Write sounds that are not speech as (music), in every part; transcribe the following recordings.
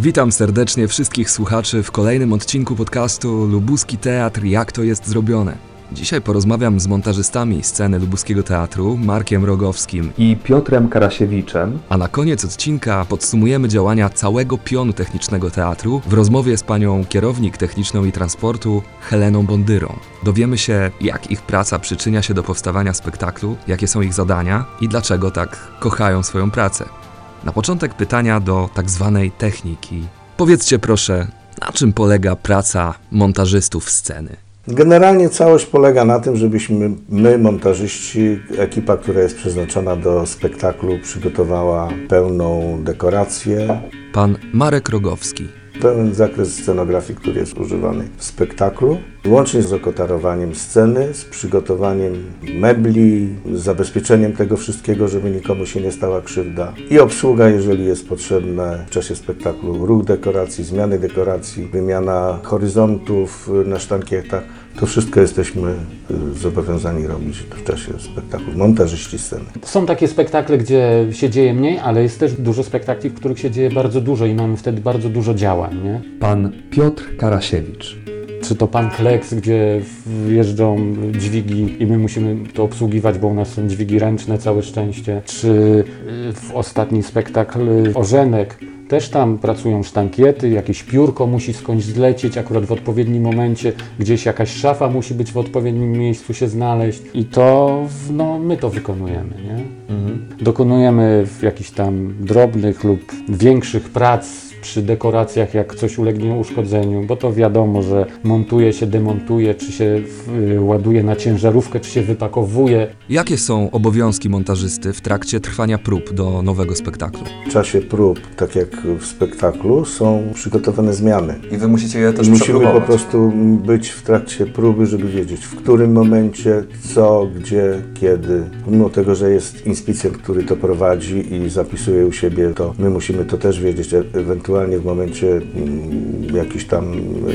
Witam serdecznie wszystkich słuchaczy w kolejnym odcinku podcastu Lubuski Teatr Jak to jest zrobione. Dzisiaj porozmawiam z montażystami sceny Lubuskiego Teatru, Markiem Rogowskim i Piotrem Karasiewiczem. A na koniec odcinka podsumujemy działania całego pionu technicznego teatru w rozmowie z panią kierownik techniczną i transportu Heleną Bondyrą. Dowiemy się, jak ich praca przyczynia się do powstawania spektaklu, jakie są ich zadania i dlaczego tak kochają swoją pracę. Na początek pytania do tak zwanej techniki. Powiedzcie proszę, na czym polega praca montażystów sceny? Generalnie całość polega na tym, żebyśmy my, montażyści, ekipa, która jest przeznaczona do spektaklu, przygotowała pełną dekorację. Pan Marek Rogowski, pełen zakres scenografii, który jest używany w spektaklu, łącznie z okotarowaniem sceny, z przygotowaniem mebli, z zabezpieczeniem tego wszystkiego, żeby nikomu się nie stała krzywda i obsługa, jeżeli jest potrzebne w czasie spektaklu, ruch dekoracji, zmiany dekoracji, wymiana horyzontów na sztankietach. To wszystko jesteśmy y, zobowiązani robić w czasie spektaklu, montażyści sceny. Są takie spektakle, gdzie się dzieje mniej, ale jest też dużo spektakli, w których się dzieje bardzo dużo i mamy wtedy bardzo dużo działań. Nie? Pan Piotr Karasiewicz. Czy to pan Kleks, gdzie wjeżdżą dźwigi i my musimy to obsługiwać, bo u nas są dźwigi ręczne, całe szczęście. Czy y, w ostatni spektakl Orzenek, też tam pracują sztankiety, jakieś piórko musi skądś zlecieć akurat w odpowiednim momencie, gdzieś jakaś szafa musi być w odpowiednim miejscu się znaleźć i to no, my to wykonujemy. Nie? Mhm. Dokonujemy jakichś tam drobnych lub większych prac przy dekoracjach, jak coś ulegnie uszkodzeniu, bo to wiadomo, że montuje się, demontuje, czy się y, ładuje na ciężarówkę, czy się wypakowuje. Jakie są obowiązki montażysty w trakcie trwania prób do nowego spektaklu? W czasie prób, tak jak w spektaklu, są przygotowane zmiany. I wy musicie je też Musimy po prostu być w trakcie próby, żeby wiedzieć, w którym momencie, co, gdzie, kiedy. Mimo tego, że jest inspicjent, który to prowadzi i zapisuje u siebie, to my musimy to też wiedzieć, e, ewentualnie ewentualnie w momencie mm, jakichś tam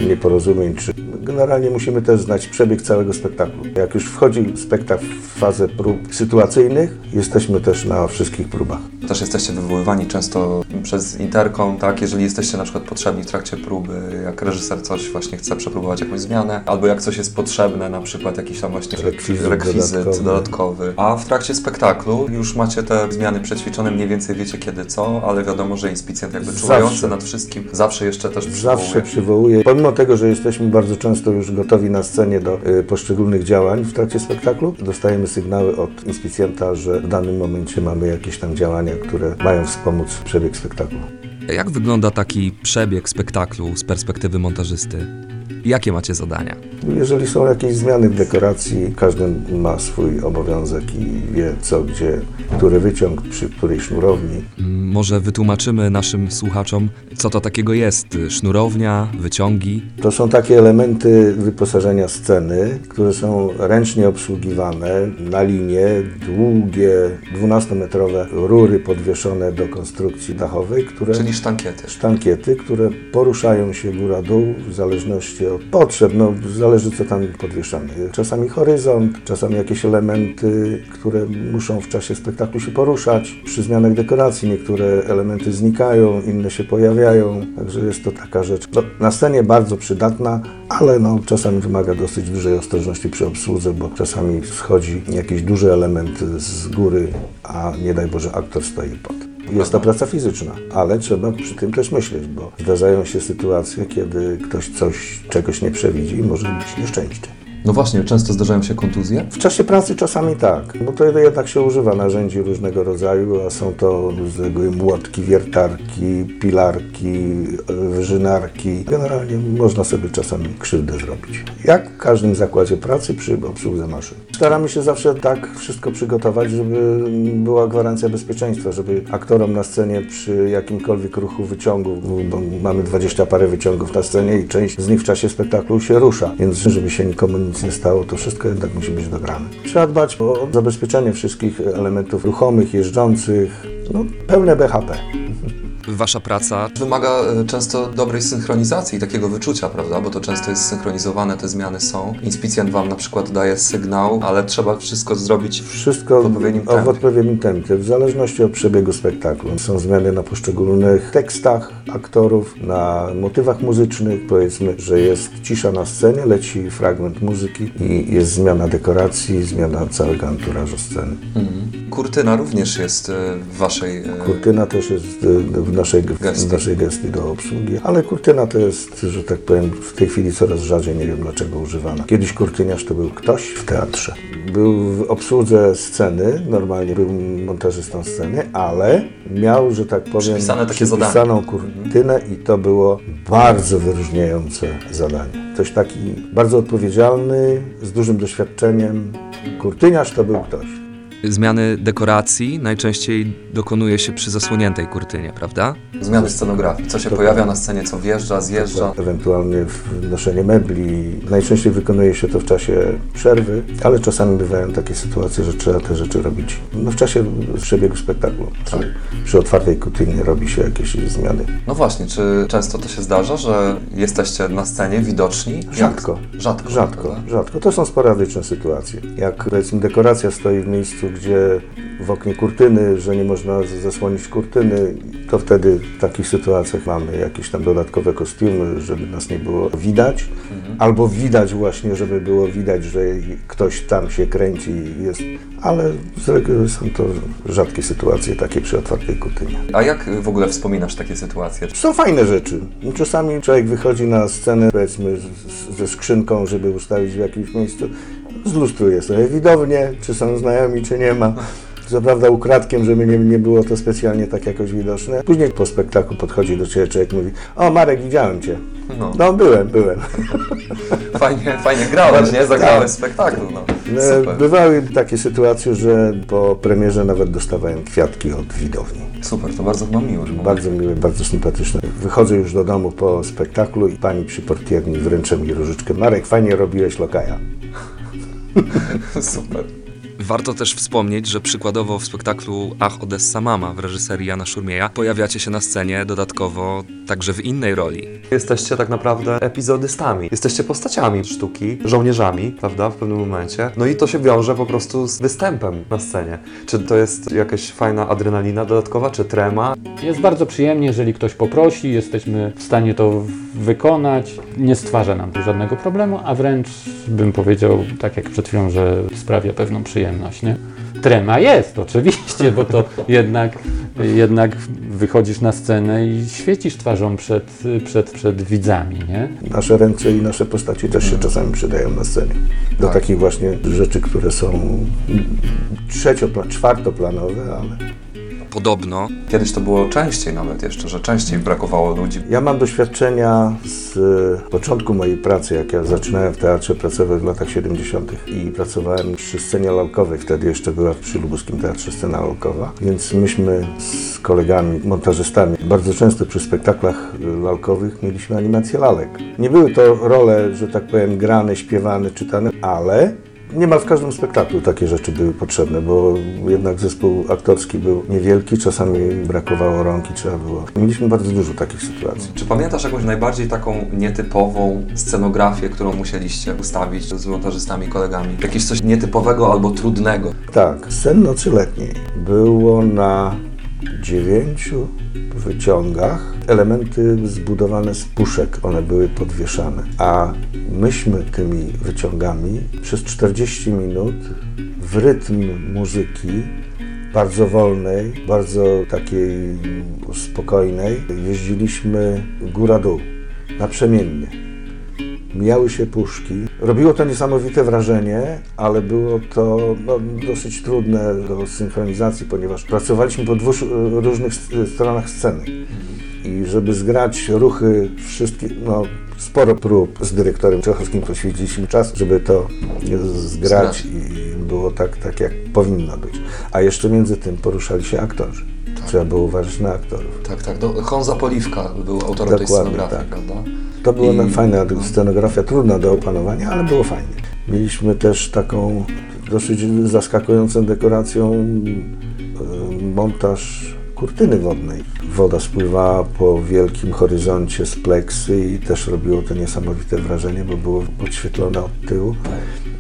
nieporozumień, czy generalnie musimy też znać przebieg całego spektaklu. Jak już wchodzi spektakl w fazę prób sytuacyjnych, jesteśmy też na wszystkich próbach. Też jesteście wywoływani często przez interkom, tak? Jeżeli jesteście na przykład potrzebni w trakcie próby, jak reżyser coś właśnie chce przeprowadzić jakąś zmianę, albo jak coś jest potrzebne, na przykład jakiś tam właśnie rekwizyt, rekwizyt dodatkowy. dodatkowy. A w trakcie spektaklu już macie te zmiany przećwiczone, mniej więcej wiecie kiedy co, ale wiadomo, że inspicjent jakby czuwający zawsze. nad wszystkim zawsze jeszcze też przywołuje. Zawsze przywołuje. Pomimo tego, że jesteśmy bardzo często już gotowi na scenie do y, poszczególnych działań w trakcie spektaklu, dostajemy sygnały od inspicjenta, że w danym momencie mamy jakieś tam działania, które mają wspomóc przebieg spektaklu. Jak wygląda taki przebieg spektaklu z perspektywy montażysty? Jakie macie zadania? Jeżeli są jakieś zmiany w dekoracji, każdy ma swój obowiązek i wie co, gdzie, który wyciąg, przy której sznurowni. Może wytłumaczymy naszym słuchaczom, co to takiego jest sznurownia, wyciągi? To są takie elementy wyposażenia sceny, które są ręcznie obsługiwane na linie, długie, 12-metrowe rury podwieszone do konstrukcji dachowej, które... Czyli sztankiety. Sztankiety, które poruszają się góra-dół w zależności od potrzeb, no zależy co tam podwieszamy. Czasami horyzont, czasami jakieś elementy, które muszą w czasie spektaklu się poruszać. Przy zmianach dekoracji niektóre elementy znikają, inne się pojawiają, także jest to taka rzecz no, na scenie bardzo przydatna, ale no, czasami wymaga dosyć dużej ostrożności przy obsłudze, bo czasami schodzi jakiś duży element z góry, a nie daj Boże aktor stoi pod. Jest to praca fizyczna, ale trzeba przy tym też myśleć, bo zdarzają się sytuacje, kiedy ktoś coś, czegoś nie przewidzi i może być nieszczęście. No właśnie, często zdarzają się kontuzje? W czasie pracy czasami tak, bo to jednak się używa narzędzi różnego rodzaju, a są to młotki, wiertarki, pilarki, wyżynarki. Generalnie można sobie czasami krzywdę zrobić. Jak w każdym zakładzie pracy przy obsłudze maszyn. Staramy się zawsze tak wszystko przygotować, żeby była gwarancja bezpieczeństwa, żeby aktorom na scenie przy jakimkolwiek ruchu wyciągu, bo mamy 20 parę wyciągów na scenie i część z nich w czasie spektaklu się rusza, więc żeby się nikomu nic nie stało, to wszystko jednak musi być dograne. Trzeba dbać o zabezpieczenie wszystkich elementów ruchomych, jeżdżących, no pełne BHP. (laughs) Wasza praca Wymaga e, często dobrej synchronizacji i takiego wyczucia, prawda? Bo to często jest synchronizowane, te zmiany są. Inspicjent wam na przykład daje sygnał, ale trzeba wszystko zrobić Wszystko W odpowiednim w tempie. odpowiednim tempie, w zależności od przebiegu spektaklu. Są zmiany na poszczególnych tekstach aktorów, na motywach muzycznych. Powiedzmy, że jest cisza na scenie, leci fragment muzyki i jest zmiana dekoracji, zmiana całego anturażu sceny. Mhm. Kurtyna również jest e, w waszej... e, Kurtyna też jest e, w naszej, Gestii. w naszej gestii do obsługi, ale kurtyna to jest, że tak powiem, w tej chwili coraz rzadziej, nie wiem dlaczego używana. Kiedyś kurtyniarz to był ktoś w teatrze. Był w obsłudze sceny, normalnie był montażystą sceny, ale miał, że tak powiem, Przypisane takie zadanie. przypisaną kurtynę i to było bardzo wyróżniające zadanie. Ktoś taki bardzo odpowiedzialny, z dużym doświadczeniem. Kurtyniarz to był ktoś. Zmiany dekoracji najczęściej dokonuje się przy zasłoniętej kurtynie, prawda? Zmiany scenografii, co się To- pojawia na scenie, co wjeżdża, zjeżdża. Ewentualnie wnoszenie mebli. Najczęściej wykonuje się to w czasie przerwy, ale czasami bywają takie sytuacje, że trzeba te rzeczy robić no, w czasie przebiegu spektaklu. Czyli przy otwartej kutynie robi się jakieś zmiany. No właśnie, czy często to się zdarza, że jesteście na scenie widoczni? Jak- Rzadko. Rzadko. Rzadko, rzadko. To są sporadyczne sytuacje. Jak powiedzmy dekoracja stoi w miejscu, gdzie w oknie kurtyny, że nie można zasłonić kurtyny, to wtedy w takich sytuacjach mamy jakieś tam dodatkowe kostiumy, żeby nas nie było widać. Albo widać właśnie, żeby było widać, że ktoś tam się kręci i jest. Ale z reguły są to rzadkie sytuacje takie przy otwartej kurtynie. A jak w ogóle wspominasz takie sytuacje? Są fajne rzeczy. Czasami człowiek wychodzi na scenę, powiedzmy, ze skrzynką, żeby ustawić w jakimś miejscu, zlustruje sobie widownię, czy są znajomi, czy nie ma. Co prawda ukradkiem, żeby nie, nie było to specjalnie tak jakoś widoczne. Później po spektaklu podchodzi do Ciebie człowiek mówi, o Marek, widziałem Cię. No. No byłem, byłem. (laughs) Fajnie, fajnie grałeś, nie? Zagrałeś Tak. w spektaklu, no. E, Super. Bywały takie sytuacje, że po premierze nawet dostawałem kwiatki od widowni. Super, to bardzo chyba miło. Bardzo miłe, bardzo sympatyczne. Wychodzę już do domu po spektaklu i pani przy portierni wręcza mi różyczkę. Marek, fajnie robiłeś lokaja. (laughs) Super. Warto też wspomnieć, że przykładowo w spektaklu Ach Odessa Mama w reżyserii Jana Szurmieja pojawiacie się na scenie dodatkowo także w innej roli. Jesteście tak naprawdę epizodystami. Jesteście postaciami sztuki, żołnierzami, prawda, w pewnym momencie. No i to się wiąże po prostu z występem na scenie. Czy to jest jakaś fajna adrenalina dodatkowa, czy trema? Jest bardzo przyjemnie, jeżeli ktoś poprosi, jesteśmy w stanie to wykonać. Nie stwarza nam to żadnego problemu, a wręcz bym powiedział, tak jak przed chwilą, że sprawia pewną przyjemność. Nie? Trema jest, oczywiście, bo to jednak, jednak wychodzisz na scenę i świecisz twarzą przed, przed, przed widzami. Nie? Nasze ręce i nasze postaci też się czasami przydają na scenie. Do Tak. takich właśnie rzeczy, które są trzeciopla, czwartoplanowe, ale Podobno Kiedyś to było częściej nawet jeszcze, że częściej brakowało ludzi. ja mam doświadczenia z e, początku mojej pracy, jak ja zaczynałem w teatrze pracować w latach 70. i pracowałem przy scenie lalkowej. Wtedy jeszcze była przy Lubuskim Teatrze scena lalkowa, więc myśmy z kolegami, montażystami, bardzo często przy spektaklach e, lalkowych mieliśmy animację lalek. Nie były to role, że tak powiem, grane, śpiewane, czytane, ale Niemal w każdym spektaklu takie rzeczy były potrzebne, bo jednak zespół aktorski był niewielki, czasami brakowało rąk i trzeba było. Mieliśmy bardzo dużo takich sytuacji. Czy pamiętasz jakąś najbardziej taką nietypową scenografię, którą musieliście ustawić z montażystami, kolegami? Jakieś coś nietypowego albo trudnego? Tak, sen nocy letniej było na dziewięciu wyciągach elementy zbudowane z puszek, one były podwieszane, a myśmy tymi wyciągami przez 40 minut w rytm muzyki bardzo wolnej, bardzo takiej spokojnej jeździliśmy góra-dół, naprzemiennie. Mijały się puszki. Robiło to niesamowite wrażenie, ale było to no, dosyć trudne do synchronizacji, ponieważ pracowaliśmy po dwóch e, różnych s- stronach sceny. I żeby zgrać ruchy wszystkie, no sporo prób z dyrektorem Czechowskim poświęciliśmy czas, żeby to zgrać i było tak, tak jak powinno być. A jeszcze między tym poruszali się aktorzy. Trzeba było uważać na aktorów. Tak, tak. Do, Honza Poliwka był autorem tej Dokładnie, scenografii, tak. prawda? To była I- na- fajna scenografia, trudna do opanowania, ale było fajnie. Mieliśmy też taką dosyć zaskakującą dekoracją e, montaż kurtyny wodnej. Woda spływała po wielkim horyzoncie z pleksy i też robiło to niesamowite wrażenie, bo było podświetlone od tyłu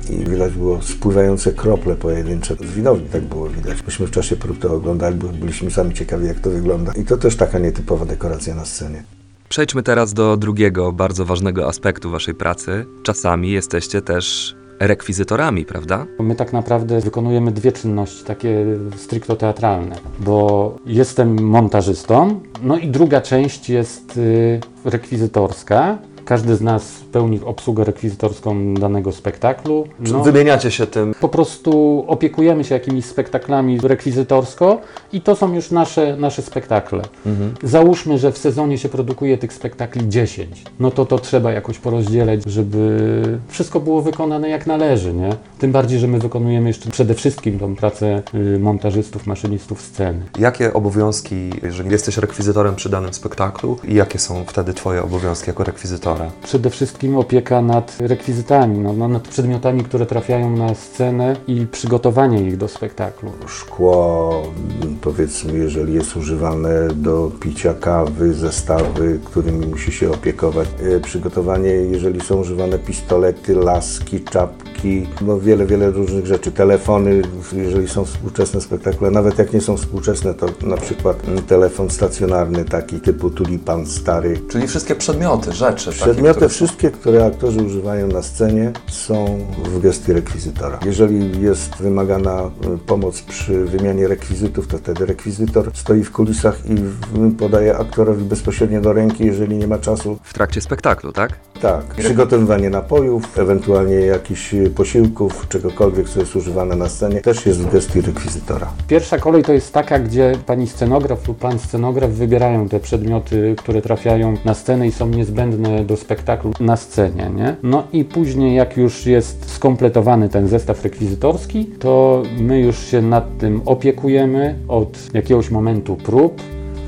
i widać było spływające krople pojedyncze. Z widowni tak było widać. Myśmy w czasie prób to oglądali, bo byliśmy sami ciekawi, jak to wygląda. I to też taka nietypowa dekoracja na scenie. Przejdźmy teraz do drugiego bardzo ważnego aspektu waszej pracy. Czasami jesteście też rekwizytorami, prawda? My tak naprawdę wykonujemy dwie czynności, takie stricto teatralne, bo jestem montażystą, no i druga część jest y, rekwizytorska. Każdy z nas pełni obsługę rekwizytorską danego spektaklu. Czy No, Wymieniacie się tym. po prostu opiekujemy się jakimiś spektaklami rekwizytorsko i to są już nasze, nasze spektakle. Załóżmy, że w sezonie się produkuje tych spektakli 10. No to to trzeba jakoś porozdzielać, żeby wszystko było wykonane jak należy, nie? Tym bardziej, że my wykonujemy jeszcze przede wszystkim tą pracę y, montażystów, maszynistów sceny. Jakie obowiązki, jeżeli jesteś rekwizytorem przy danym spektaklu i jakie są wtedy Twoje obowiązki jako rekwizytora? Przede wszystkim opieka nad rekwizytami, no, no, nad przedmiotami, które trafiają na scenę i przygotowanie ich do spektaklu. Szkło, powiedzmy, jeżeli jest używane do picia kawy, zestawy, którymi musi się opiekować. E, Przygotowanie, jeżeli są używane pistolety, laski, czapki, no wiele, wiele różnych rzeczy. Telefony, jeżeli są współczesne spektakle, nawet jak nie są współczesne, to na przykład telefon stacjonarny taki typu tulipan stary. Czyli wszystkie przedmioty, rzeczy. takie, Przedmioty które są- wszystkie, które aktorzy używają na scenie są w gestii rekwizytora. Jeżeli jest wymagana y, pomoc przy wymianie rekwizytów, to wtedy rekwizytor stoi w kulisach i podaje aktorowi bezpośrednio do ręki, jeżeli nie ma czasu. W trakcie spektaklu, tak? Tak, przygotowywanie napojów, ewentualnie jakichś y, posiłków, czegokolwiek, co jest używane na scenie, też jest w gestii rekwizytora. Pierwsza kolej to jest taka, gdzie pani scenograf lub pan scenograf wybierają te przedmioty, które trafiają na scenę i są niezbędne do spektaklu na scenie, nie? No i później, jak już jest skompletowany ten zestaw rekwizytorski, to my już się nad tym opiekujemy od jakiegoś momentu prób.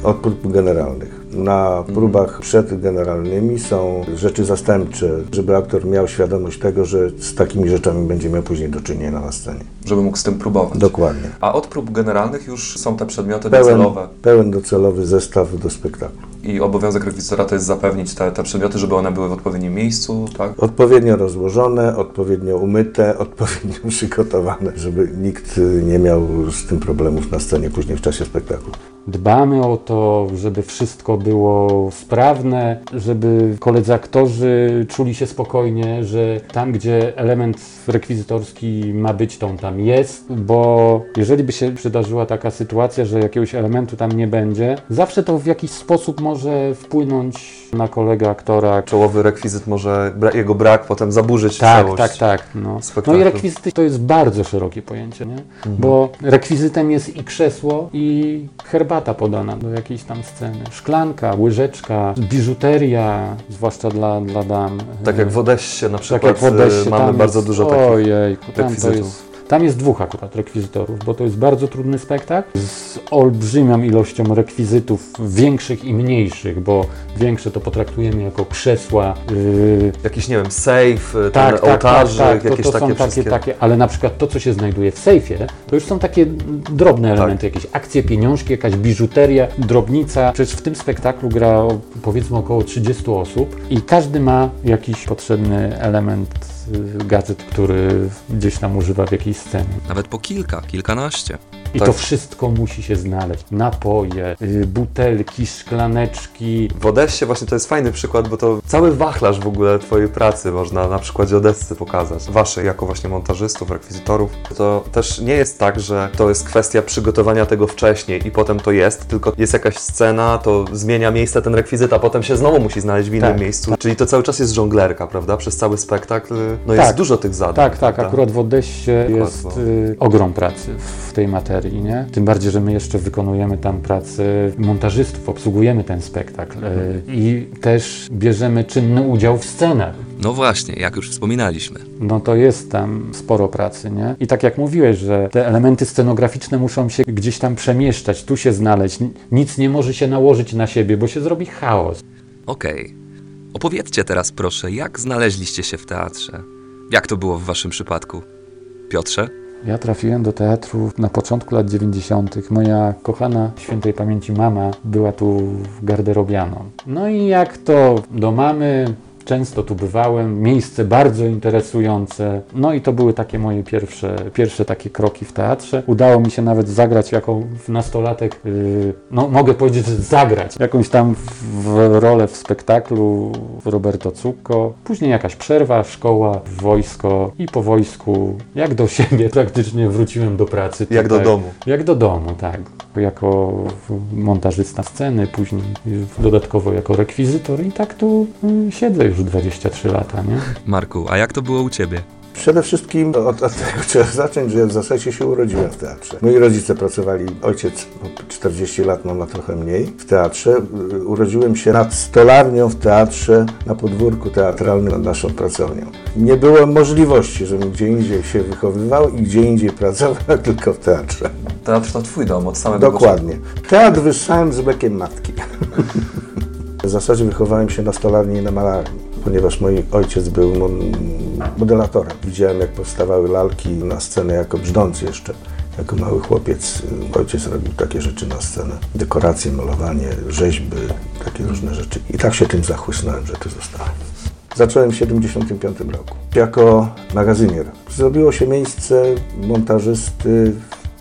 Od prób generalnych. Na próbach przedgeneralnymi są rzeczy zastępcze, żeby aktor miał świadomość tego, że z takimi rzeczami będzie miał później do czynienia na scenie. Żeby mógł z tym próbować. Dokładnie. A od prób generalnych już są te przedmioty Pełen, docelowe pełen docelowy zestaw do spektaklu. I obowiązek rekwizytora to jest zapewnić te, te przedmioty, żeby one były w odpowiednim miejscu, tak? Odpowiednio rozłożone, odpowiednio umyte, (laughs) odpowiednio przygotowane, żeby nikt y, nie miał z tym problemów na scenie później w czasie spektaklu. Dbamy o to, żeby wszystko było sprawne, żeby koledzy aktorzy czuli się spokojnie, że tam, gdzie element rekwizytorski ma być, to on tam jest, bo jeżeli by się przydarzyła taka sytuacja, że jakiegoś elementu tam nie będzie, zawsze to w jakiś sposób może wpłynąć na kolegę aktora. Czołowy rekwizyt może, bra- jego brak potem zaburzyć Tak, całość. tak, tak. No. no spektaklu. i rekwizyty to jest bardzo szerokie pojęcie, nie? bo rekwizytem jest i krzesło, i herbata podana do jakiejś tam sceny. Szklanka, łyżeczka, biżuteria, zwłaszcza dla, dla dam. Tak jak w Odessie na Tak przykład jak w Odessie, y, mamy bardzo jest, dużo takich to rekwizytów. Tam jest dwóch akurat rekwizytorów, bo to jest bardzo trudny spektakl z olbrzymią ilością rekwizytów większych i mniejszych, bo większe to potraktujemy jako krzesła, yy, Jakiś, nie wiem, safe, y, tak, ten tak, ołtarzyk, tak, tak. To, jakieś to takie są takie, wszystkie. takie, ale na przykład to, co się znajduje w sejfie, to już są takie drobne Tak. elementy, jakieś akcje, pieniążki, jakaś biżuteria, drobnica. Przecież w tym spektaklu gra powiedzmy około 30 osób i każdy ma jakiś potrzebny element, gadżet, który gdzieś tam używa w jakiejś scenie. Nawet po kilka, kilkanaście. I Tak. to wszystko musi się znaleźć. Napoje, y, butelki, szklaneczki, W Odessie właśnie to jest fajny przykład, bo to cały wachlarz w ogóle Twojej pracy można na przykładzie Odessy pokazać. Waszej jako właśnie montażystów, rekwizytorów. To też nie jest tak, że to jest kwestia przygotowania tego wcześniej i potem to jest, tylko jest jakaś scena, to zmienia miejsce ten rekwizyt, a potem się znowu musi znaleźć w innym Tak, miejscu. Czyli to cały czas jest żonglerka, prawda? Przez cały spektakl. No Tak. jest dużo tych zadań. Tak, tak, prawda? akurat w Odessie jest bo- y, ogrom pracy w tej materii, Tym bardziej, że my jeszcze wykonujemy tam pracę montażystów, obsługujemy ten spektakl y, i też bierzemy czynny udział w scenach. No właśnie, jak już wspominaliśmy. No to jest tam sporo pracy, nie? I tak jak mówiłeś, że te elementy scenograficzne muszą się gdzieś tam przemieszczać, tu się znaleźć, nic nie może się nałożyć na siebie, bo się zrobi chaos. Okej. Opowiedzcie teraz proszę, jak znaleźliście się w teatrze? Jak to było w waszym przypadku? Piotrze? Ja trafiłem do teatru na początku lat 90. Moja kochana świętej pamięci mama była tu garderobianą. No i jak to do mamy, często tu bywałem, miejsce bardzo interesujące. No i to były takie moje pierwsze, pierwsze takie kroki w teatrze. Udało mi się nawet zagrać jako nastolatek, yy, no mogę powiedzieć, że zagrać jakąś tam w rolę w spektaklu Roberto Cucco. Później jakaś przerwa, szkoła, wojsko i po wojsku, jak do siebie (laughs) praktycznie wróciłem do pracy. Jak do tutaj. domu. Jak do domu, tak. Jako montażysta sceny, później dodatkowo jako rekwizytor i tak tu y, siedzę już 23 lata, nie? Marku, a jak to było u ciebie? Przede wszystkim od, od tego trzeba zacząć, że w zasadzie się urodziłem w teatrze. Moi rodzice pracowali, ojciec no, 40 lat, mama trochę mniej, w teatrze. Urodziłem się nad stolarnią w teatrze, na podwórku teatralnym nad naszą pracownią. Nie było możliwości, żebym gdzie indziej się wychowywał i gdzie indziej pracował, (laughs) tylko w teatrze. Teatr to twój dom od samego Dokładnie. Teatr wyssałem z bekiem matki. (laughs) W zasadzie wychowałem się na stolarni i na malarni, ponieważ mój ojciec był modelatorem. Widziałem, jak powstawały lalki na scenę jako brzdący jeszcze. Jako mały chłopiec y, ojciec robił takie rzeczy na scenę. Dekoracje, malowanie, rzeźby, takie różne rzeczy. I tak się tym zachłysnąłem, że tu zostałem. Zacząłem w 1975 roku jako magazynier. Zrobiło się miejsce montażysty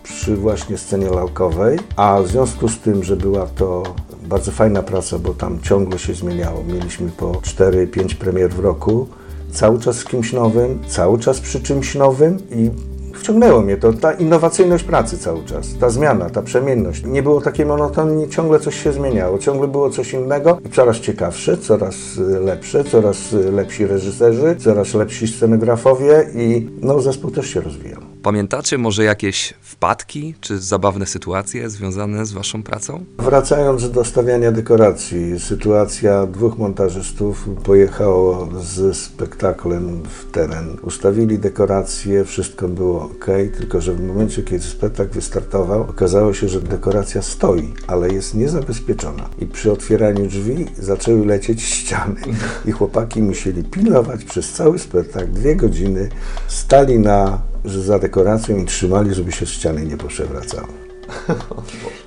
przy właśnie scenie lalkowej, a w związku z tym, że była to bardzo fajna praca, bo tam ciągle się zmieniało. Mieliśmy po 4-5 premier w roku, cały czas z kimś nowym, cały czas przy czymś nowym i wciągnęło mnie to, ta innowacyjność pracy cały czas, ta zmiana, ta przemienność. Nie było takiej monotonii, ciągle coś się zmieniało, ciągle było coś innego i coraz ciekawsze, coraz lepsze, coraz lepsi reżyserzy, coraz lepsi scenografowie i no zespół też się rozwijał. Pamiętacie może jakieś wpadki czy zabawne sytuacje związane z waszą pracą? Wracając do stawiania dekoracji, sytuacja dwóch montażystów pojechało z spektaklem w teren. Ustawili dekoracje, wszystko było ok, tylko że w momencie, kiedy spektakl wystartował, okazało się, że dekoracja stoi, ale jest niezabezpieczona. I przy otwieraniu drzwi zaczęły lecieć ściany i chłopaki musieli pilnować przez cały spektakl dwie godziny, stali na że za dekoracją i trzymali, żeby się ściany nie poprzewracały.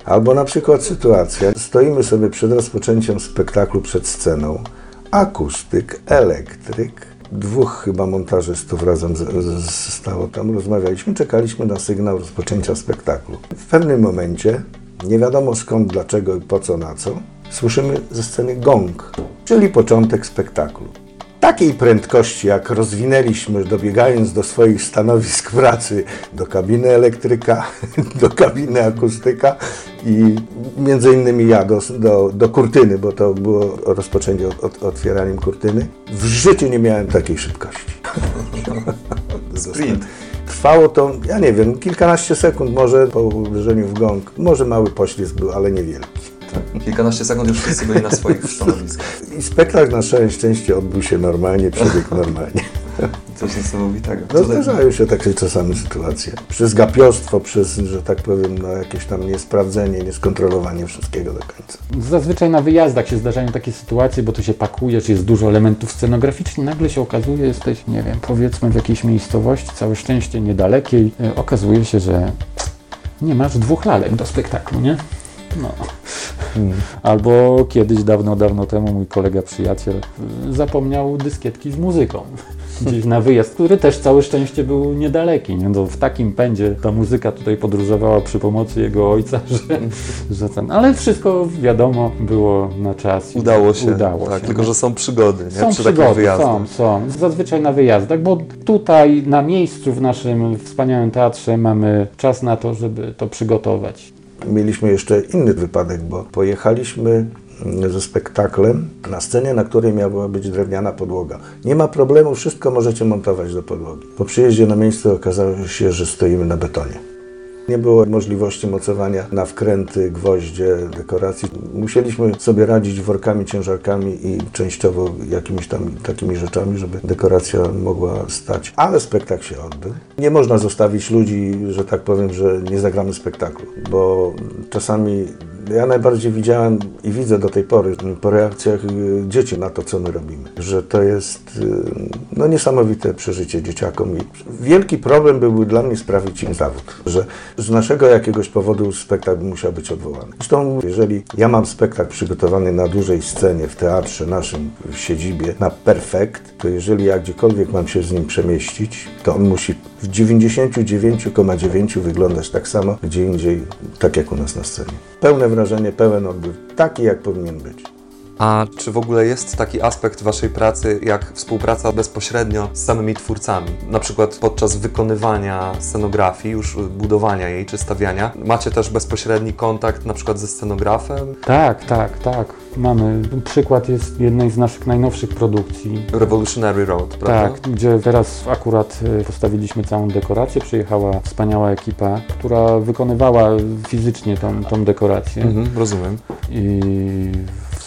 Albo na przykład sytuacja, stoimy sobie przed rozpoczęciem spektaklu, przed sceną, akustyk, elektryk, dwóch chyba montażystów razem z, z, stało tam, rozmawialiśmy, czekaliśmy na sygnał rozpoczęcia spektaklu. W pewnym momencie, nie wiadomo skąd, dlaczego i po co, na co, słyszymy ze sceny gong, czyli początek spektaklu takiej prędkości, jak rozwinęliśmy, dobiegając do swoich stanowisk pracy, do kabiny elektryka, (laughs) do kabiny akustyka i między innymi ja do, do, do kurtyny, bo to było rozpoczęcie od, otwieraniem kurtyny. W życiu nie miałem takiej szybkości. (laughs) Sprint. Trwało to, ja nie wiem, kilkanaście sekund może po uderzeniu w gong. Może mały poślizg był, ale niewielki. Kilkanaście sekund już wszyscy byli na swoich stanowiskach. (laughs) I spektakl na całe szczęście odbył się normalnie, przebiegł normalnie. Coś niesamowitego. No Tutaj- zdarzają się takie czasami sytuacje. Przez gapiostwo, przez, że tak powiem, no, jakieś tam niesprawdzenie, nieskontrolowanie wszystkiego do końca. Zazwyczaj na wyjazdach się zdarzają takie sytuacje, bo tu się pakujesz, jest dużo elementów scenograficznych, nagle się okazuje, jesteś, nie wiem, powiedzmy w jakiejś miejscowości, całe szczęście niedalekiej, e, okazuje się, że nie masz dwóch lalek do spektaklu, nie? No. Albo kiedyś, dawno, dawno temu mój kolega, przyjaciel y, zapomniał dyskietki z muzyką. (laughs) Gdzieś na wyjazd, który też całe szczęście był niedaleki. Nie? No, w takim pędzie ta muzyka tutaj podróżowała przy pomocy jego ojca, (laughs) że, że ten, ale wszystko wiadomo było na czas. Udało się. Udało tak, się. tylko że są przygody nie? Są przy przygody, są, są. Zazwyczaj na wyjazdach, bo tutaj na miejscu w naszym wspaniałym teatrze mamy czas na to, żeby to przygotować. Mieliśmy jeszcze inny wypadek, bo pojechaliśmy mm, ze spektaklem na scenie, na której miała być drewniana podłoga. Nie ma problemu, wszystko możecie montować do podłogi. Po przyjeździe na miejsce okazało się, że stoimy na betonie. Nie było możliwości mocowania na wkręty, gwoździe, dekoracji. Musieliśmy sobie radzić workami, ciężarkami i częściowo jakimiś tam takimi rzeczami, żeby dekoracja mogła stać. Ale spektakl się odbył. Nie można zostawić ludzi, że tak powiem, że nie zagramy spektaklu, bo czasami Ja najbardziej widziałem i widzę do tej pory po reakcjach y, dzieci na to, co my robimy, że to jest y, no, niesamowite przeżycie dzieciakom i wielki problem byłby dla mnie sprawić im zawód, że z naszego jakiegoś powodu spektakl musiał być odwołany. Zresztą, jeżeli ja mam spektakl przygotowany na dużej scenie w teatrze naszym w siedzibie na perfekt, to jeżeli ja gdziekolwiek mam się z nim przemieścić, to on musi w 99,9 wyglądać tak samo, gdzie indziej, tak jak u nas na scenie. Pełne wrażenie, pełen odbiór, taki jak powinien być. A czy w ogóle jest taki aspekt waszej pracy, jak współpraca bezpośrednio z samymi twórcami? Na przykład podczas wykonywania scenografii, już budowania jej czy stawiania, macie też bezpośredni kontakt na przykład ze scenografem? Tak, tak, tak. Mamy. Przykład jest jednej z naszych najnowszych produkcji. Revolutionary Road, prawda? Tak, gdzie teraz akurat e, postawiliśmy całą dekorację. Przyjechała wspaniała ekipa, która wykonywała fizycznie tą, tą dekorację. Mhm, rozumiem. i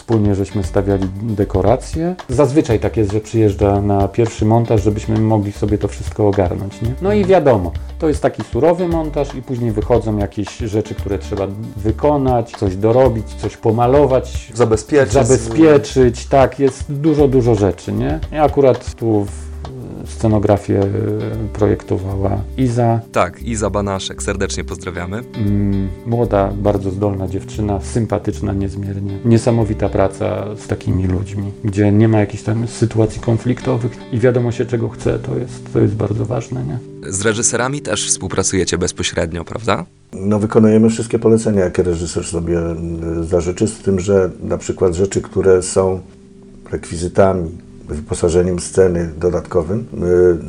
wspólnie żeśmy stawiali dekoracje. Zazwyczaj tak jest, że przyjeżdża na pierwszy montaż, żebyśmy mogli sobie to wszystko ogarnąć. Nie? No i wiadomo, to jest taki surowy montaż i później wychodzą jakieś rzeczy, które trzeba wykonać, coś dorobić, coś pomalować, Zabezpieczyć. zabezpieczyć. Tak, jest dużo, dużo rzeczy. Nie? I akurat tu w scenografię e, projektowała Iza, Tak, Iza Banaszek, serdecznie pozdrawiamy. Mm, Młoda, bardzo zdolna dziewczyna, sympatyczna niezmiernie. Niesamowita praca z takimi ludźmi, gdzie nie ma jakichś tam sytuacji konfliktowych i wiadomo się czego chce, to jest, to jest bardzo ważne, nie? Z reżyserami też współpracujecie bezpośrednio, prawda? No, wykonujemy wszystkie polecenia, jakie reżyser sobie y, zażyczy, z tym, że na przykład rzeczy, które są rekwizytami, wyposażeniem sceny dodatkowym,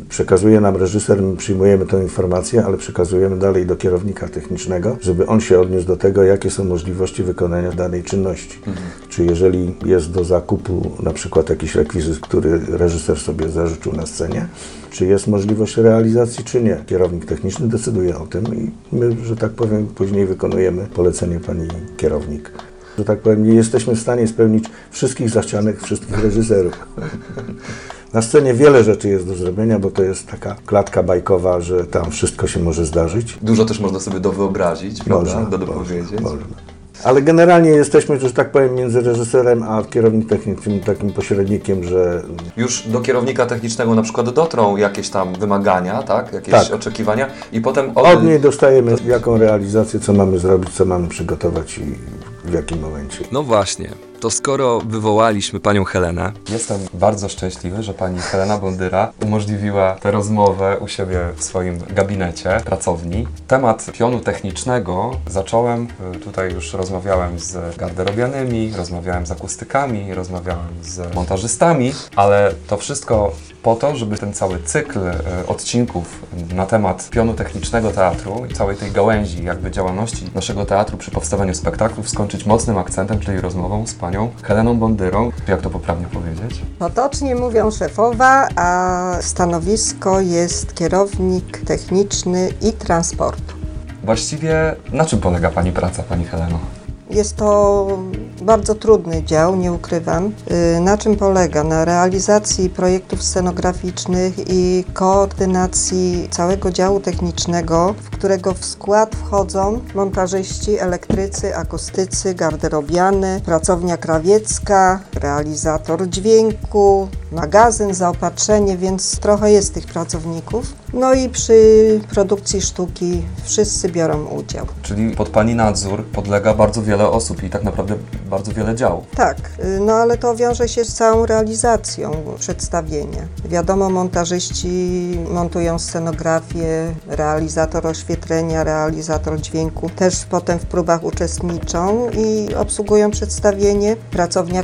y, przekazuje nam reżyser, my przyjmujemy tę informację, ale przekazujemy dalej do kierownika technicznego, żeby on się odniósł do tego, jakie są możliwości wykonania danej czynności. Czy jeżeli jest do zakupu na przykład jakiś rekwizyt, który reżyser sobie zażyczył na scenie, czy jest możliwość realizacji, czy nie. Kierownik techniczny decyduje o tym i my, że tak powiem, później wykonujemy polecenie pani kierownik. Że tak powiem, nie jesteśmy w stanie spełnić wszystkich zachcianek wszystkich reżyserów. Na scenie wiele rzeczy jest do zrobienia, bo to jest taka klatka bajkowa, że tam wszystko się może zdarzyć. Dużo też można sobie dowyobrazić, prawda? Do dopowiedzieć. Można. Ale generalnie jesteśmy, że tak powiem, między reżyserem a kierownik technicznym takim pośrednikiem, że Już do kierownika technicznego na przykład dotrą jakieś tam wymagania, tak? Jakieś Tak. oczekiwania i potem od niej dostajemy jaką realizację, co mamy zrobić, co mamy przygotować i w jakim momencie. No właśnie, to skoro wywołaliśmy panią Helenę, Jestem bardzo szczęśliwy, że pani Helena Bondyra umożliwiła tę rozmowę u siebie w swoim gabinecie, pracowni. Temat pionu technicznego zacząłem, y, tutaj już rozmawiałem z garderobianymi, rozmawiałem z akustykami, rozmawiałem z montażystami, ale to wszystko po to, żeby ten cały cykl y, odcinków na temat pionu technicznego teatru i całej tej gałęzi jakby działalności naszego teatru przy powstawaniu spektaklów skończyć mocnym akcentem, czyli rozmową z panią Heleną Bondyrą. Jak to poprawnie powiedzieć? Potocznie mówią szefowa, a stanowisko jest kierownik techniczny i transportu. Właściwie na czym polega Pani praca, Pani Heleno? Jest to bardzo trudny dział, nie ukrywam. Y, Na czym polega? Na realizacji projektów scenograficznych i koordynacji całego działu technicznego, w którego w skład wchodzą montażyści, elektrycy, akustycy, garderobiany, pracownia krawiecka, realizator dźwięku, magazyn, zaopatrzenie, więc trochę jest tych pracowników. No i przy produkcji sztuki wszyscy biorą udział. Czyli pod Pani nadzór podlega bardzo wiele osób i tak naprawdę bardzo wiele działów. Tak, y, no ale to wiąże się z całą realizacją przedstawienia. Wiadomo, montażyści montują scenografię, realizator oświetlenia, realizator dźwięku też potem w próbach uczestniczą i obsługują przedstawienie. Pracownia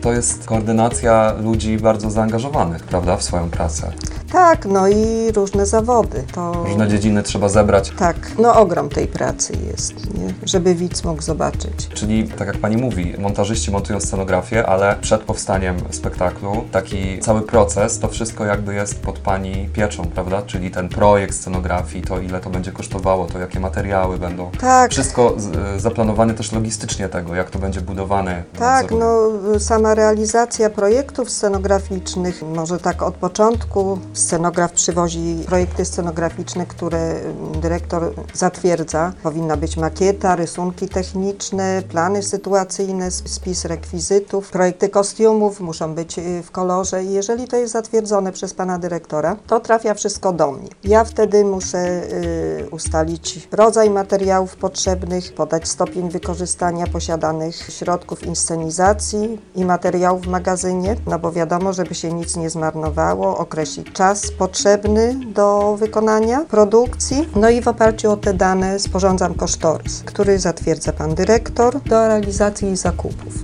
To jest koordynacja ludzi bardzo zaangażowanych, prawda, w swoją pracę. Tak, no i różne zawody. To... Różne dziedziny trzeba zebrać. Tak, no ogrom tej pracy jest, nie? żeby widz mógł zobaczyć. Czyli, tak jak Pani mówi, montażyści montują scenografię, ale przed powstaniem spektaklu taki cały proces, to wszystko jakby jest pod Pani pieczą, prawda? Czyli ten projekt scenografii, to ile to będzie kosztowało, to jakie materiały będą. Tak. Wszystko zaplanowane też logistycznie tego, jak to będzie budowane. Tak, no sama realizacja projektów scenograficznych, może tak od początku Scenograf przywozi projekty scenograficzne, które mm, dyrektor zatwierdza. Powinna być makieta, rysunki techniczne, plany sytuacyjne, spis rekwizytów, projekty kostiumów muszą być y, w kolorze i jeżeli to jest zatwierdzone przez pana dyrektora, to trafia wszystko do mnie. Ja wtedy muszę y, ustalić rodzaj materiałów potrzebnych, podać stopień wykorzystania posiadanych środków inscenizacji i materiałów w magazynie, no bo wiadomo, żeby się nic nie zmarnowało, określić czas potrzebny do wykonania produkcji, no i w oparciu o te dane sporządzam kosztorys, który zatwierdza pan dyrektor do realizacji zakupów.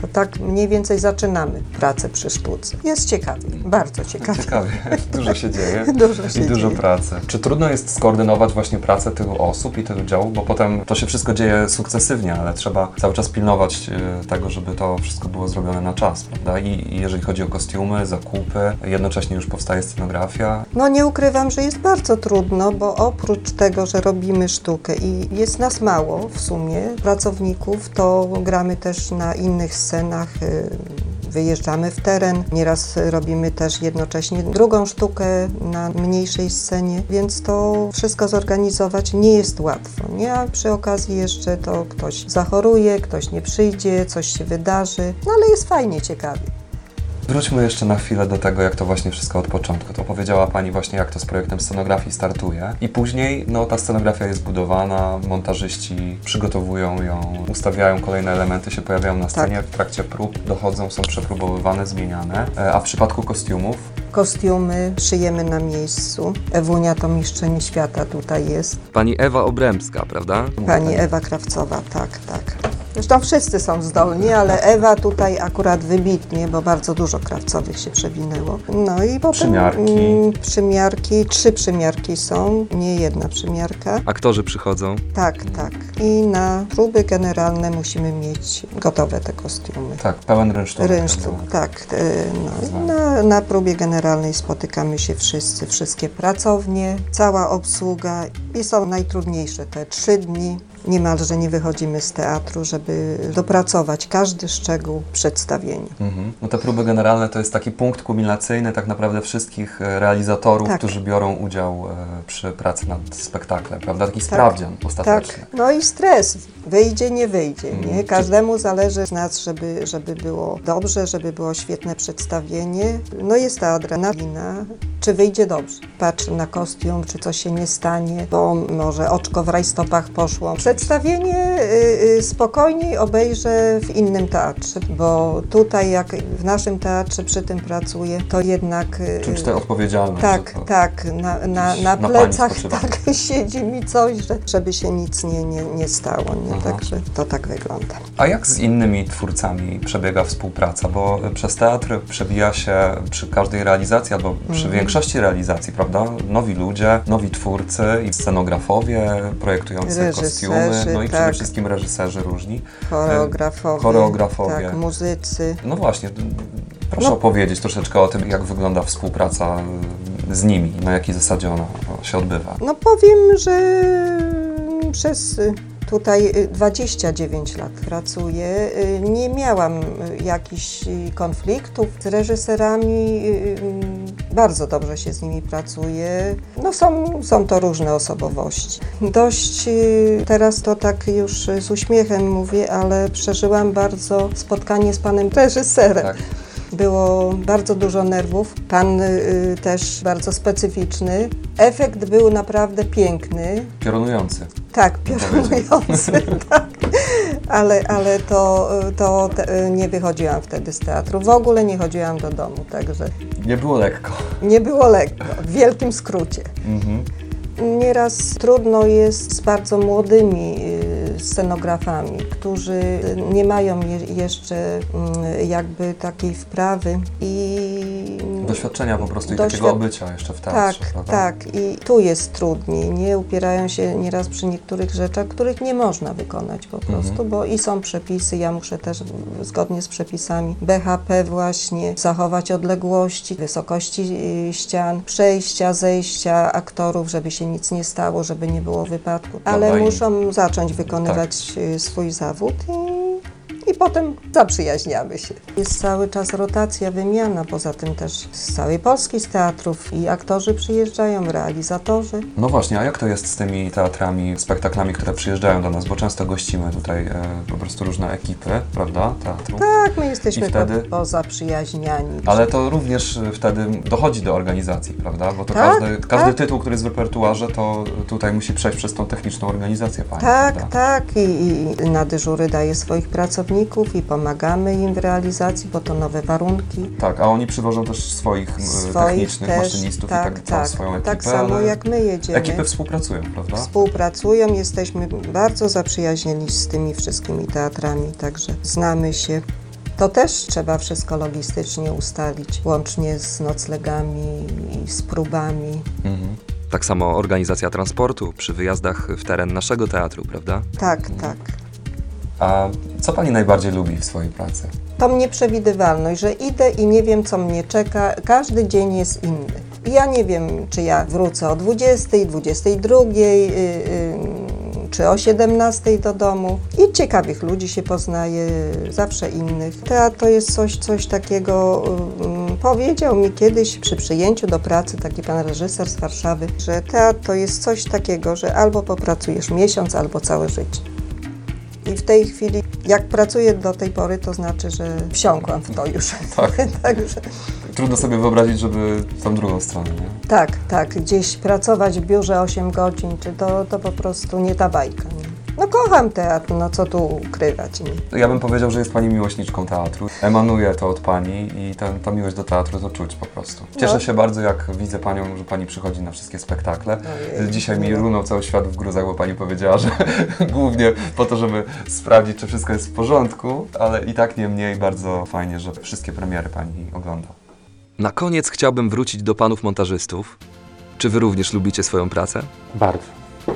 To tak mniej więcej zaczynamy pracę przy sztuce. Jest ciekawie, bardzo ciekawie. Ciekawie, (laughs) dużo się dzieje (laughs) Dużo się i dużo dzieje. pracy. Czy trudno jest skoordynować właśnie pracę tylu osób i tylu działów, bo potem to się wszystko dzieje sukcesywnie, ale trzeba cały czas pilnować e, tego, żeby to wszystko było zrobione na czas, prawda? I, i jeżeli chodzi o kostiumy, zakupy, jednocześnie już powstaje scenografia. No nie ukrywam, że jest bardzo trudno, bo oprócz tego, że robimy sztukę i jest nas mało w sumie pracowników, to gramy też na innych scenach. y, Wyjeżdżamy w teren, nieraz robimy też jednocześnie drugą sztukę na mniejszej scenie, więc to wszystko zorganizować nie jest łatwo. Nie? A przy okazji jeszcze to ktoś zachoruje, ktoś nie przyjdzie, coś się wydarzy, no ale jest fajnie, ciekawie. Wróćmy jeszcze na chwilę do tego, jak to właśnie wszystko od początku. To powiedziała Pani właśnie, jak to z projektem scenografii startuje. I później, no, ta scenografia jest budowana, montażyści przygotowują ją, ustawiają kolejne elementy, się pojawiają na scenie, w trakcie prób dochodzą, są przepróbowywane, zmieniane. E, A w przypadku kostiumów, Kostiumy szyjemy na miejscu. Ewunia to mistrzyni świata tutaj jest. Pani Ewa Obremska, prawda? Pani Ewa Krawcowa, tak, tak. Zresztą wszyscy są zdolni, ale Ewa tutaj akurat wybitnie, bo bardzo dużo krawcowych się przewinęło. No i potem Przymiarki. mm, przymiarki, trzy przymiarki są, nie jedna przymiarka. Aktorzy przychodzą. Tak, tak. I na próby generalne musimy mieć gotowe te kostiumy. tak, pełen rynsztuk. Rynsztuk, tak. e, No, i na, na próbie generalnej spotykamy się wszyscy, wszystkie pracownie, cała obsługa i są najtrudniejsze te trzy dni. Niemalże nie wychodzimy z teatru, żeby dopracować każdy szczegół przedstawienia. Mhm. No te próby generalne to jest taki punkt kulminacyjny tak naprawdę wszystkich e, realizatorów, Tak. którzy biorą udział e, przy pracy nad spektaklem, prawda? Taki sprawdzian ostateczny. Tak, no i stres. Wyjdzie, nie wyjdzie. Mm. Nie? Każdemu zależy z nas, żeby, żeby było dobrze, żeby było świetne przedstawienie. No jest ta adrenalina, czy wyjdzie dobrze. Patrzę na kostium, czy coś się nie stanie, bo może oczko w rajstopach poszło. Przedstawienie y, y, spokojniej obejrzę w innym teatrze, bo tutaj jak w naszym teatrze przy tym pracuję, to jednak... y, Czuć tę odpowiedzialność. tak, tak, na, na, na na plecach spoczywa. tak (laughs) siedzi mi coś, że, żeby się nic nie, nie, nie stało, nie? Także to tak wygląda. A jak z innymi twórcami przebiega współpraca? Bo przez teatr przebija się przy każdej realizacji albo przy Mhm. większości realizacji, prawda? Nowi ludzie, nowi twórcy i scenografowie projektujący Reżyserzy, kostiumy, no i przede tak. wszystkim reżyserzy różni. Choreografowie, choreografowie. tak, muzycy. No właśnie, proszę No. opowiedzieć troszeczkę o tym, jak wygląda współpraca y, z nimi, na jakiej zasadzie ona się odbywa. No powiem, że przez y, tutaj y, 29 lat pracuję. Y, Nie miałam y, jakichś y, konfliktów z reżyserami. Y, y, Bardzo dobrze się z nimi pracuje. No są, są to różne osobowości. Dość y, teraz to tak już y, z uśmiechem mówię, ale przeżyłam bardzo spotkanie z panem reżyserem. Tak. Było bardzo dużo nerwów, pan y, też bardzo specyficzny. Efekt był naprawdę piękny. Piorunujący. Tak, piorunujący, (laughs) tak. Ale, ale to, to te, nie wychodziłam wtedy z teatru. W ogóle nie chodziłam do domu, także Nie było lekko. nie było lekko, w wielkim skrócie. Mhm. Nieraz trudno jest z bardzo młodymi y, scenografami, którzy nie mają je, jeszcze mm, jakby takiej wprawy i Doświadczenia po prostu i Doświad- takiego obycia jeszcze w tak, teatrze, prawda? tak. I tu jest trudniej. Nie upierają się nieraz przy niektórych rzeczach, których nie można wykonać po prostu, Mhm. bo i są przepisy. Ja muszę też zgodnie z przepisami BHP właśnie zachować odległości, wysokości y, ścian, przejścia, zejścia aktorów, żeby się nic nie stało, żeby nie było wypadku. Ale muszą zacząć wykonywać y, swój zawód potem zaprzyjaźniamy się. Jest cały czas rotacja, wymiana, poza tym też z całej Polski, z teatrów i aktorzy przyjeżdżają, realizatorzy. No właśnie, a jak to jest z tymi teatrami, spektaklami, które przyjeżdżają do nas? Bo często gościmy tutaj e, po prostu różne ekipy, prawda, teatru. Tak, my jesteśmy I wtedy? po, pozaprzyjaźniani. Ale to również wtedy dochodzi do organizacji, prawda? Bo to Tak, każdy, każdy tak. tytuł, który jest w repertuarze, to tutaj musi przejść przez tą techniczną organizację pani, Tak, prawda? tak. I, I na dyżury daje swoich pracowników i pomagamy im w realizacji, bo to nowe warunki. Tak, a oni przywożą też swoich, e, Swoich technicznych też, maszynistów i tak, całą tak, swoją ekipę. tak samo jak my jedziemy. Ekipy współpracują, prawda? Współpracują, jesteśmy bardzo zaprzyjaźnieni z tymi wszystkimi teatrami, także znamy się. To też trzeba wszystko logistycznie ustalić, łącznie z noclegami i z próbami. Mhm. Tak samo organizacja transportu przy wyjazdach w teren naszego teatru, prawda? Tak, tak. A co pani najbardziej lubi w swojej pracy? Tą nieprzewidywalność, że idę i nie wiem, co mnie czeka. Każdy dzień jest inny. Ja nie wiem, czy ja wrócę o 20, 22, yy, yy, czy o 17 do domu. I ciekawych ludzi się poznaje, zawsze innych. Teatr to jest coś, coś takiego, yy, powiedział mi kiedyś przy przyjęciu do pracy taki pan reżyser z Warszawy, że teatr to jest coś takiego, że albo popracujesz miesiąc, albo całe życie. I w tej chwili, jak pracuję do tej pory, to znaczy, że wsiąkłam w to już. Tak. (laughs) Także Trudno sobie wyobrazić, żeby tą drugą stronę, nie? tak, tak, gdzieś pracować w biurze 8 godzin, czy to, to po prostu nie ta bajka. Nie? No kocham teatr, no co tu ukrywać. Nie? Ja bym powiedział, że jest Pani miłośniczką teatru. Emanuje to od Pani i ta, ta miłość do teatru to czuć po prostu. Cieszę No. się bardzo, jak widzę Panią, że Pani przychodzi na wszystkie spektakle. Ojej, Dzisiaj mi no. runął cały świat w gruzach, bo Pani powiedziała, że (laughs) głównie po to, żeby sprawdzić, czy wszystko jest w porządku, ale i tak niemniej bardzo fajnie, że wszystkie premiery Pani ogląda. Na koniec chciałbym wrócić do panów montażystów. Czy wy również lubicie swoją pracę? Bardzo.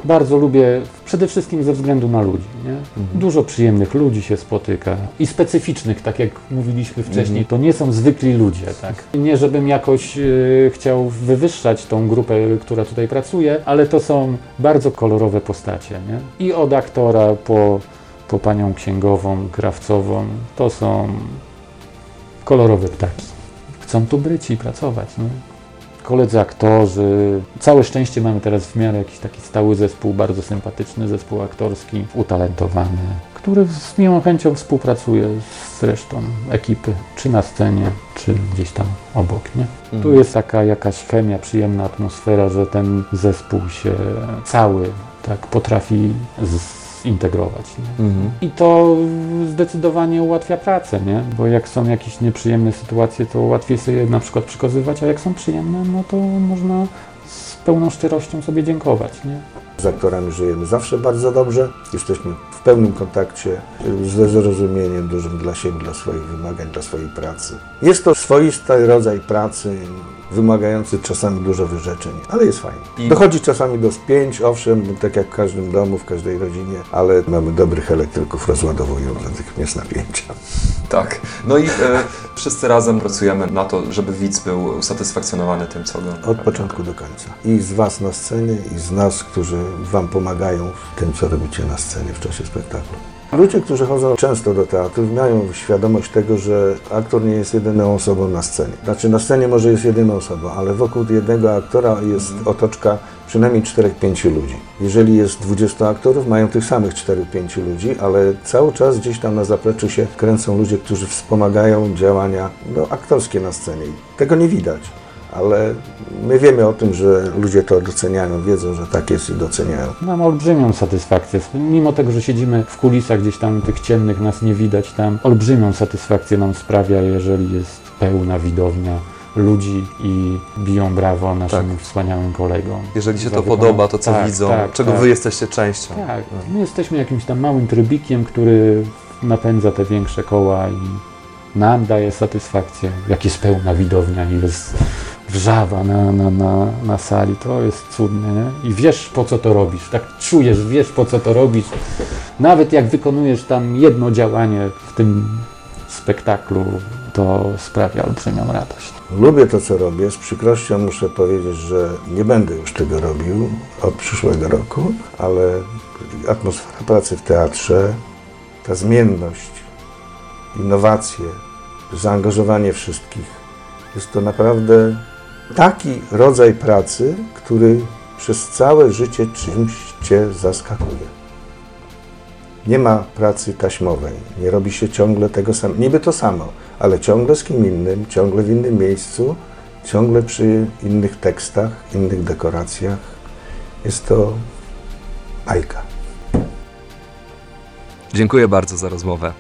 Bardzo lubię, przede wszystkim ze względu na ludzi. Nie? Dużo przyjemnych ludzi się spotyka i specyficznych, tak jak mówiliśmy wcześniej. To nie są zwykli ludzie. Tak? Nie, żebym jakoś e, chciał wywyższać tą grupę, która tutaj pracuje, ale to są bardzo kolorowe postacie. Nie? I od aktora po, po panią księgową, krawcową, to są kolorowe ptaki. Chcą tu być i pracować. Nie? Koledzy aktorzy. Całe szczęście mamy teraz w miarę jakiś taki stały zespół, bardzo sympatyczny zespół aktorski, utalentowany, który z miłą chęcią współpracuje z resztą ekipy, czy na scenie, czy gdzieś tam obok. Nie? Tu jest taka jakaś chemia, przyjemna atmosfera, że ten zespół się cały tak potrafi zintegrować. Nie? I to zdecydowanie ułatwia pracę, nie? Bo jak są jakieś nieprzyjemne sytuacje, to łatwiej sobie je na przykład przekazywać, a jak są przyjemne, no to można z pełną szczerością sobie dziękować, nie? Z aktorami żyjemy zawsze bardzo dobrze. Jesteśmy w pełnym kontakcie, ze zrozumieniem dużym dla siebie, dla swoich wymagań, dla swojej pracy. Jest to swoisty rodzaj pracy, wymagający czasami dużo wyrzeczeń, ale jest fajnie. Dochodzi czasami do spięć, owszem, tak jak w każdym domu, w każdej rodzinie, ale mamy dobrych elektryków, rozładowują natychmiast napięcia. Tak. No i e, wszyscy razem pracujemy na to, żeby widz był usatysfakcjonowany tym, co ogląda. Od prawda? początku do końca. I z Was na scenie, i z nas, którzy Wam pomagają w tym, co robicie na scenie w czasie spektaklu. Ludzie, którzy chodzą często do teatru, mają świadomość tego, że aktor nie jest jedyną osobą na scenie. Znaczy, na scenie może jest jedyną osobą, ale wokół jednego aktora jest otoczka przynajmniej 4-5 ludzi. Jeżeli jest 20 aktorów, mają tych samych 4-5 ludzi, ale cały czas gdzieś tam na zapleczu się kręcą ludzie, którzy wspomagają działania no, aktorskie na scenie. Tego nie widać ale my wiemy o tym, że ludzie to doceniają, wiedzą, że tak jest i doceniają. Mam olbrzymią satysfakcję. Mimo tego, że siedzimy w kulisach gdzieś tam tych ciemnych, nas nie widać tam, olbrzymią satysfakcję nam sprawia, jeżeli jest pełna widownia ludzi i biją brawo naszym wspaniałym kolegom. Jeżeli się to podoba, to co Tak, widzą, tak, czego tak. wy jesteście częścią. Tak, my jesteśmy jakimś tam małym trybikiem, który napędza te większe koła i nam daje satysfakcję, jak jest pełna widownia i jest wrzawa na, na, na, na sali, to jest cudne, nie? I wiesz po co to robisz, tak czujesz, wiesz po co to robisz. Nawet jak wykonujesz tam jedno działanie w tym spektaklu, to sprawia olbrzymią radość. Lubię to, co robię. Z przykrością muszę powiedzieć, że nie będę już tego robił od przyszłego roku, ale atmosfera pracy w teatrze, ta zmienność innowacje, zaangażowanie wszystkich. Jest to naprawdę taki rodzaj pracy, który przez całe życie czymś Cię zaskakuje. Nie ma pracy taśmowej, nie robi się ciągle tego samego, niby to samo, ale ciągle z kim innym, ciągle w innym miejscu, ciągle przy innych tekstach, innych dekoracjach. Jest to bajka. Dziękuję bardzo za rozmowę.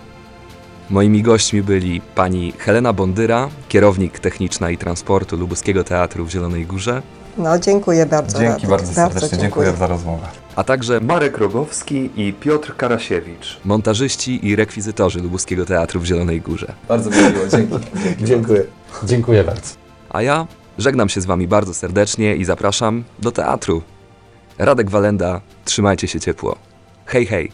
Moimi gośćmi byli pani Helena Bondyra, kierownik techniczna i transportu Lubuskiego Teatru w Zielonej Górze, No, dziękuję bardzo. Dzięki Radek. bardzo serdecznie, dziękuję za rozmowę. a także Marek Rogowski i Piotr Karasiewicz. montażyści i rekwizytorzy Lubuskiego Teatru w Zielonej Górze. Bardzo mi miło, dzięki. (laughs) Dziękuję. Dziękuję bardzo. A ja żegnam się z wami bardzo serdecznie i zapraszam do teatru. Radek Walenda, trzymajcie się ciepło. Hej, hej!